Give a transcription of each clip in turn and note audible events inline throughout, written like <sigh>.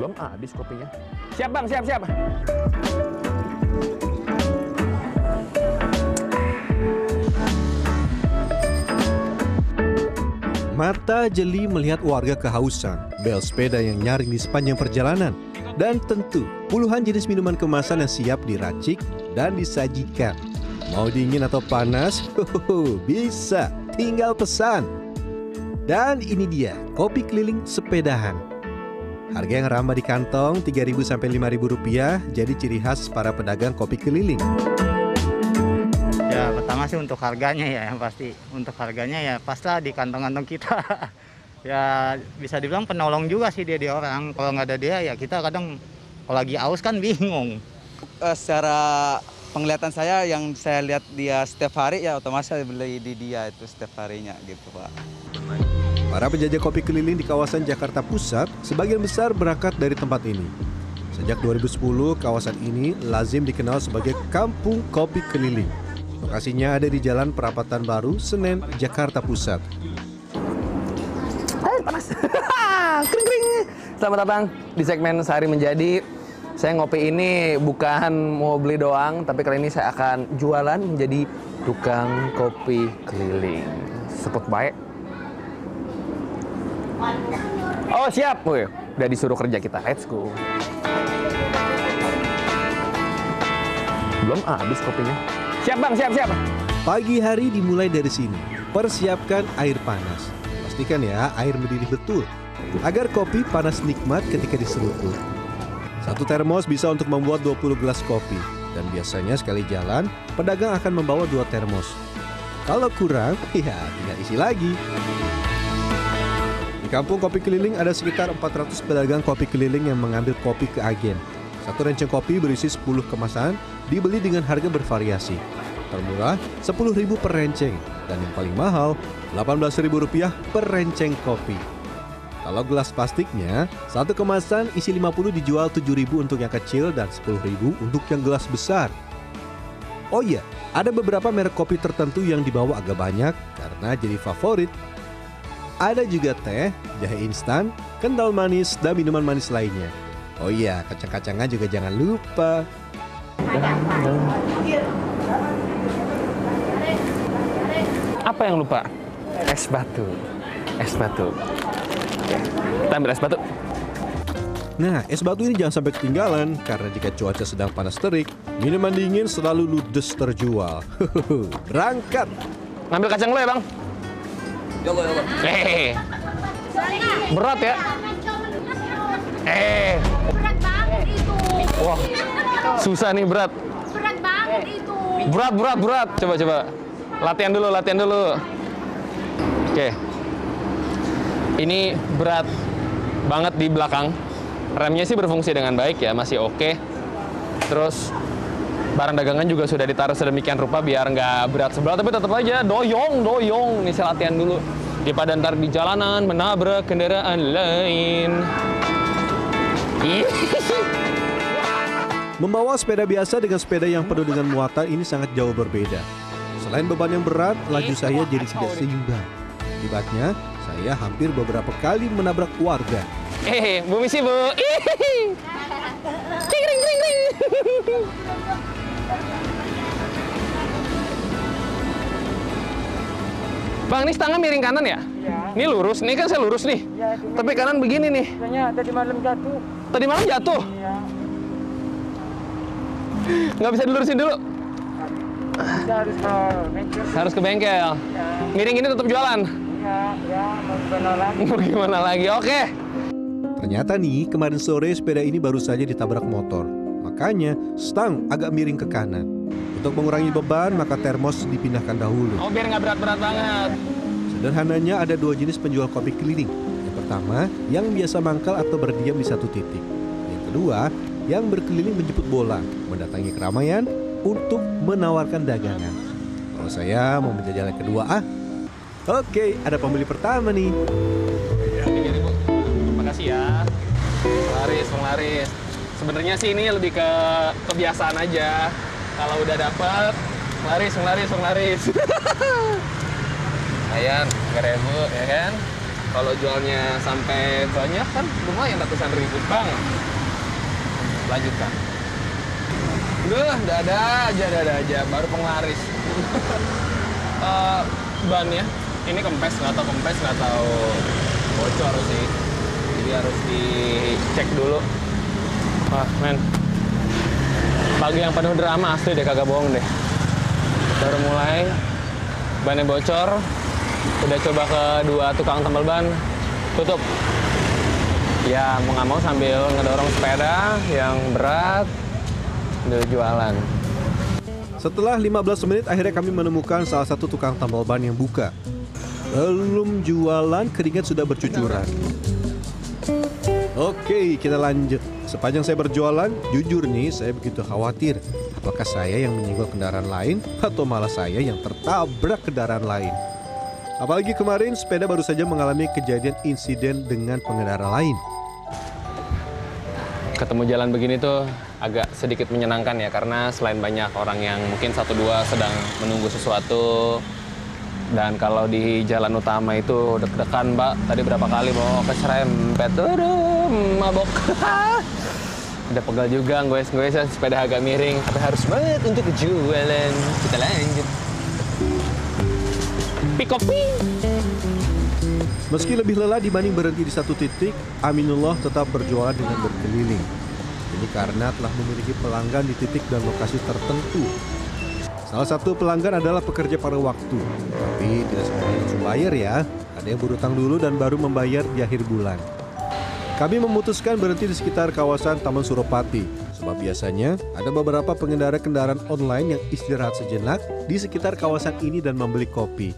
Belum habis kopinya. Siap bang, siap, siap. Mata jeli melihat warga kehausan, bel sepeda yang nyaring di sepanjang perjalanan, dan tentu puluhan jenis minuman kemasan yang siap diracik dan disajikan. Mau dingin atau panas? Hohoho, bisa, tinggal pesan. Dan ini dia, kopi keliling sepedahan. Harga yang ramah di kantong 3.000 sampai 5.000 rupiah jadi ciri khas para pedagang kopi keliling. Ya pertama sih untuk harganya ya yang pasti untuk harganya ya paslah di kantong-kantong kita. <laughs> ya bisa dibilang penolong juga sih dia di orang. Kalau nggak ada dia ya kita kadang kalau lagi aus kan bingung. Eh, secara penglihatan saya yang saya lihat dia setiap hari ya otomatis saya beli di dia itu setiap harinya gitu pak. Para penjajah kopi keliling di kawasan Jakarta Pusat sebagian besar berangkat dari tempat ini. Sejak 2010, kawasan ini lazim dikenal sebagai Kampung Kopi Keliling. Lokasinya ada di Jalan Perapatan Baru, Senen, Jakarta Pusat. Hai, panas. <laughs> kering kering. Selamat datang di segmen Sehari Menjadi. Saya ngopi ini bukan mau beli doang, tapi kali ini saya akan jualan menjadi tukang kopi keliling. Sepot baik. Oh siap, Wih, udah disuruh kerja kita. Let's go. Belum habis kopinya. Siap bang, siap siap. Pagi hari dimulai dari sini. Persiapkan air panas. Pastikan ya air mendidih betul agar kopi panas nikmat ketika diseruput. Satu termos bisa untuk membuat 20 gelas kopi dan biasanya sekali jalan pedagang akan membawa dua termos. Kalau kurang, <laughs> ya tinggal isi lagi. Kampung kopi keliling ada sekitar 400 pedagang kopi keliling yang mengambil kopi ke agen. Satu renceng kopi berisi 10 kemasan dibeli dengan harga bervariasi. Termurah 10.000 per renceng dan yang paling mahal Rp18.000 per renceng kopi. Kalau gelas plastiknya, satu kemasan isi 50 dijual 7.000 untuk yang kecil dan 10.000 untuk yang gelas besar. Oh iya, ada beberapa merek kopi tertentu yang dibawa agak banyak karena jadi favorit. Ada juga teh, jahe instan, kental manis, dan minuman manis lainnya. Oh iya, kacang-kacangan juga jangan lupa. Apa yang lupa? Es batu. Es batu. Kita ambil es batu. Nah, es batu ini jangan sampai ketinggalan karena jika cuaca sedang panas terik, minuman dingin selalu ludes terjual. <laughs> Berangkat! Ngambil kacang dulu ya, Bang. Eh. Berat ya? Eh. Berat banget itu. Wah, susah nih berat. Berat banget itu. Berat, berat, berat. Coba, coba. Latihan dulu, latihan dulu. Oke. Ini berat banget di belakang. Remnya sih berfungsi dengan baik ya, masih oke. Terus barang dagangan juga sudah ditaruh sedemikian rupa biar nggak berat sebelah, tapi tetap aja doyong, doyong. Nih saya latihan dulu. Daripada ntar di jalanan menabrak kendaraan lain. <laughs> Membawa sepeda biasa dengan sepeda yang penuh dengan muatan ini sangat jauh berbeda. Selain beban yang berat, laju saya jadi tidak seimbang. Akibatnya, saya hampir beberapa kali menabrak warga. Eh, Bu Misi, Bu. Ih. <laughs> Ting, ring, ring, ring. <laughs> Bang, ini setengah miring kanan ya? Iya. Ini lurus, ini kan saya lurus nih. Iya, itu Tapi kanan begini nih. Kayaknya tadi malam jatuh. Tadi malam jatuh. Iya. Nggak bisa dilurusin dulu. Kita harus ke bengkel. Harus ke bengkel. Ya, Miring ini tetap jualan. iya, ya, mau gimana lagi? Mau gimana lagi? Oke. Ternyata nih, kemarin sore sepeda ini baru saja ditabrak motor. Makanya, stang agak miring ke kanan. Untuk mengurangi beban, maka termos dipindahkan dahulu. Oh, biar nggak berat-berat banget. Sederhananya ada dua jenis penjual kopi keliling. Yang pertama, yang biasa mangkal atau berdiam di satu titik. Yang kedua, yang berkeliling menjemput bola, mendatangi keramaian untuk menawarkan dagangan. Kalau saya mau menjajal yang kedua ah. Oke, ada pembeli pertama nih. Ini Bu. Makasih ya. Laris, Laris. Sebenarnya sih ini lebih ke kebiasaan aja. Kalau udah dapet, laris, Laris, Laris. <laughs> Ayan, 3 ribu, ya kan? Kalau jualnya sampai banyak kan lumayan ratusan ribu bang. Lanjutkan. Udah, ada aja, ada aja. Baru penglaris. <laughs> Eh, bannya, ini kempes, nggak tahu kempes, nggak tahu bocor sih. Jadi harus dicek dulu. Wah, men. Pagi yang penuh drama asli deh, kagak bohong deh. Baru mulai, bannya bocor, udah coba ke dua tukang tambal ban, tutup. Ya, mau nggak mau sambil ngedorong sepeda yang berat, sambil jualan. Setelah 15 menit akhirnya kami menemukan salah satu tukang tambal ban yang buka. Belum jualan keringat sudah bercucuran. Oke, kita lanjut. Sepanjang saya berjualan, jujur nih saya begitu khawatir. Apakah saya yang menyenggol kendaraan lain atau malah saya yang tertabrak kendaraan lain? Apalagi kemarin sepeda baru saja mengalami kejadian insiden dengan pengendara lain. ketemu jalan begini tuh agak sedikit menyenangkan ya karena selain banyak orang yang mungkin satu dua sedang menunggu sesuatu dan kalau di jalan utama itu deg-degan mbak. Tadi berapa kali mau keserempet aduh mabok. <laughs> Udah pegal juga gue gue sepeda agak miring. Tapi harus banget untuk jualan kita lanjut. Pick up Meski lebih lelah dibanding berhenti di satu titik, Aminullah tetap berjualan dengan berkeliling. Ini karena telah memiliki pelanggan di titik dan lokasi tertentu. Salah satu pelanggan adalah pekerja pada waktu, tapi tidak semuanya langsung bayar ya. Ada yang berutang dulu dan baru membayar di akhir bulan. Kami memutuskan berhenti di sekitar kawasan Taman Suropati, sebab biasanya ada beberapa pengendara kendaraan online yang istirahat sejenak di sekitar kawasan ini dan membeli kopi.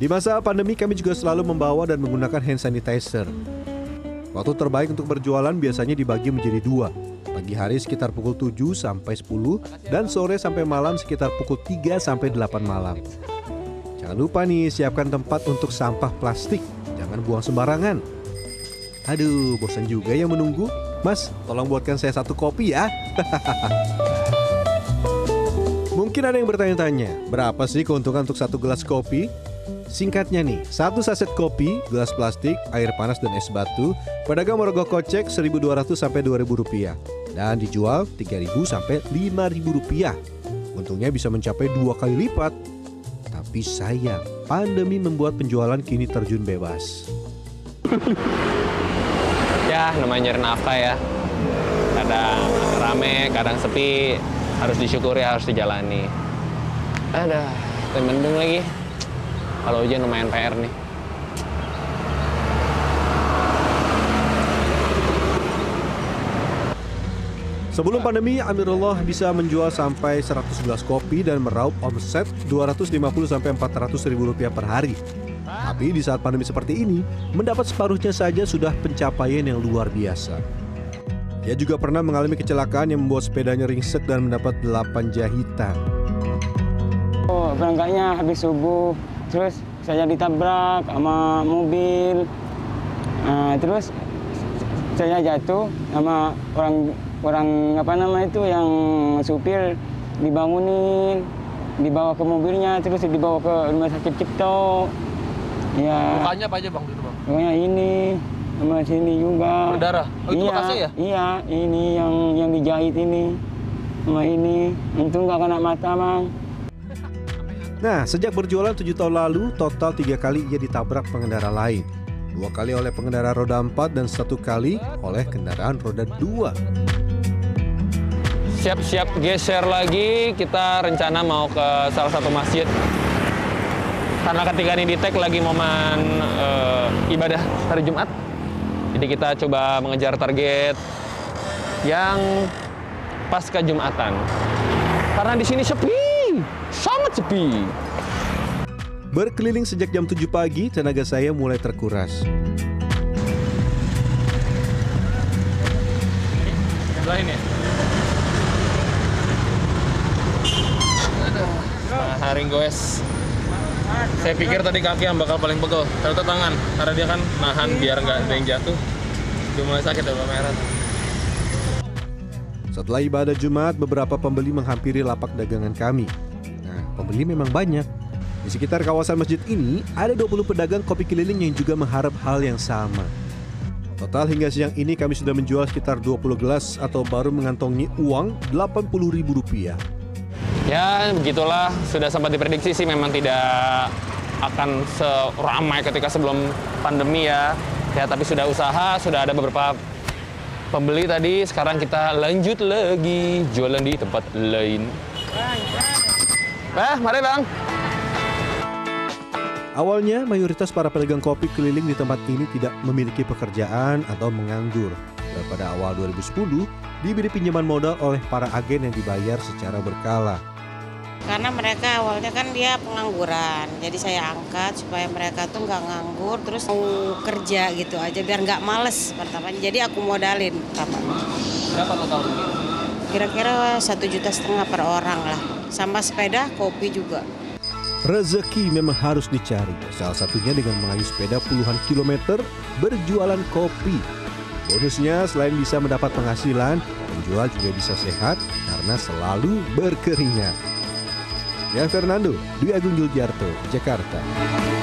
Di masa pandemi kami juga selalu membawa dan menggunakan hand sanitizer. Waktu terbaik untuk berjualan biasanya dibagi menjadi dua. Pagi hari sekitar pukul 7 sampai 10 dan sore sampai malam sekitar pukul 3 sampai 8 malam. Jangan lupa nih siapkan tempat untuk sampah plastik. Jangan buang sembarangan. Aduh, bosan juga yang menunggu. Mas, tolong buatkan saya satu kopi ya. <laughs> Mungkin ada yang bertanya-tanya, berapa sih keuntungan untuk satu gelas kopi? Singkatnya nih, satu saset kopi, gelas plastik, air panas dan es batu, pedagang merogoh kocek 1.200 sampai 2.000 rupiah dan dijual 3.000 sampai 5.000 rupiah. Untungnya bisa mencapai dua kali lipat. Tapi sayang, pandemi membuat penjualan kini terjun bebas. ya namanya nafkah ya kadang rame kadang sepi harus disyukuri harus dijalani ada mendung lagi kalau hujan lumayan PR nih Sebelum pandemi, Amirullah bisa menjual sampai 100 gelas kopi dan meraup omset 250 sampai 400 ribu rupiah per hari. Tapi di saat pandemi seperti ini, mendapat separuhnya saja sudah pencapaian yang luar biasa. Dia juga pernah mengalami kecelakaan yang membuat sepedanya ringsek dan mendapat 8 jahitan. Oh, berangkatnya habis subuh, terus saya ditabrak sama mobil. Nah, terus saya jatuh sama orang orang apa nama itu yang supir dibangunin, dibawa ke mobilnya, terus dibawa ke rumah sakit Cipto. Ya, Mukanya apa aja bang gitu bang? pokoknya ini sama sini juga. Berdarah? Oh, itu iya, ya? Iya, ini yang yang dijahit ini sama ini. Untung nggak kena mata, Bang. Nah, sejak berjualan 7 tahun lalu, total tiga kali ia ditabrak pengendara lain. Dua kali oleh pengendara roda 4 dan satu kali oleh kendaraan roda 2. Siap-siap geser lagi, kita rencana mau ke salah satu masjid. Karena ketika ini di tag lagi momen eh, ibadah hari Jumat. Jadi kita coba mengejar target yang pasca Jumatan. Karena di sini sepi, sangat sepi. Berkeliling sejak jam 7 pagi, tenaga saya mulai terkuras. Ini ya? Nah, haring goes. Saya pikir tadi kaki yang bakal paling pegel, ternyata tangan. Karena dia kan nahan biar nggak ada yang jatuh. Udah mulai sakit ya Merah. Setelah ibadah Jumat, beberapa pembeli menghampiri lapak dagangan kami. Pembeli memang banyak. Di sekitar kawasan masjid ini, ada 20 pedagang kopi keliling yang juga mengharap hal yang sama. Total hingga siang ini kami sudah menjual sekitar 20 gelas atau baru mengantongi uang Rp80.000. Ya, begitulah. Sudah sempat diprediksi sih memang tidak akan seramai ketika sebelum pandemi ya. Ya, tapi sudah usaha, sudah ada beberapa pembeli tadi. Sekarang kita lanjut lagi jualan di tempat lain. Eh, mari bang. Awalnya, mayoritas para pedagang kopi keliling di tempat ini tidak memiliki pekerjaan atau menganggur. Dan pada awal 2010, diberi pinjaman modal oleh para agen yang dibayar secara berkala. karena mereka awalnya kan dia pengangguran jadi saya angkat supaya mereka tuh nggak nganggur terus mau kerja gitu aja biar nggak males pertama jadi aku modalin pertama Berapa total? kira-kira satu juta setengah per orang lah sama sepeda kopi juga Rezeki memang harus dicari, salah satunya dengan mengayuh sepeda puluhan kilometer berjualan kopi. Bonusnya selain bisa mendapat penghasilan, penjual juga bisa sehat karena selalu berkeringat. Ya Fernando, Dwi Agung Yuljarto, Jakarta.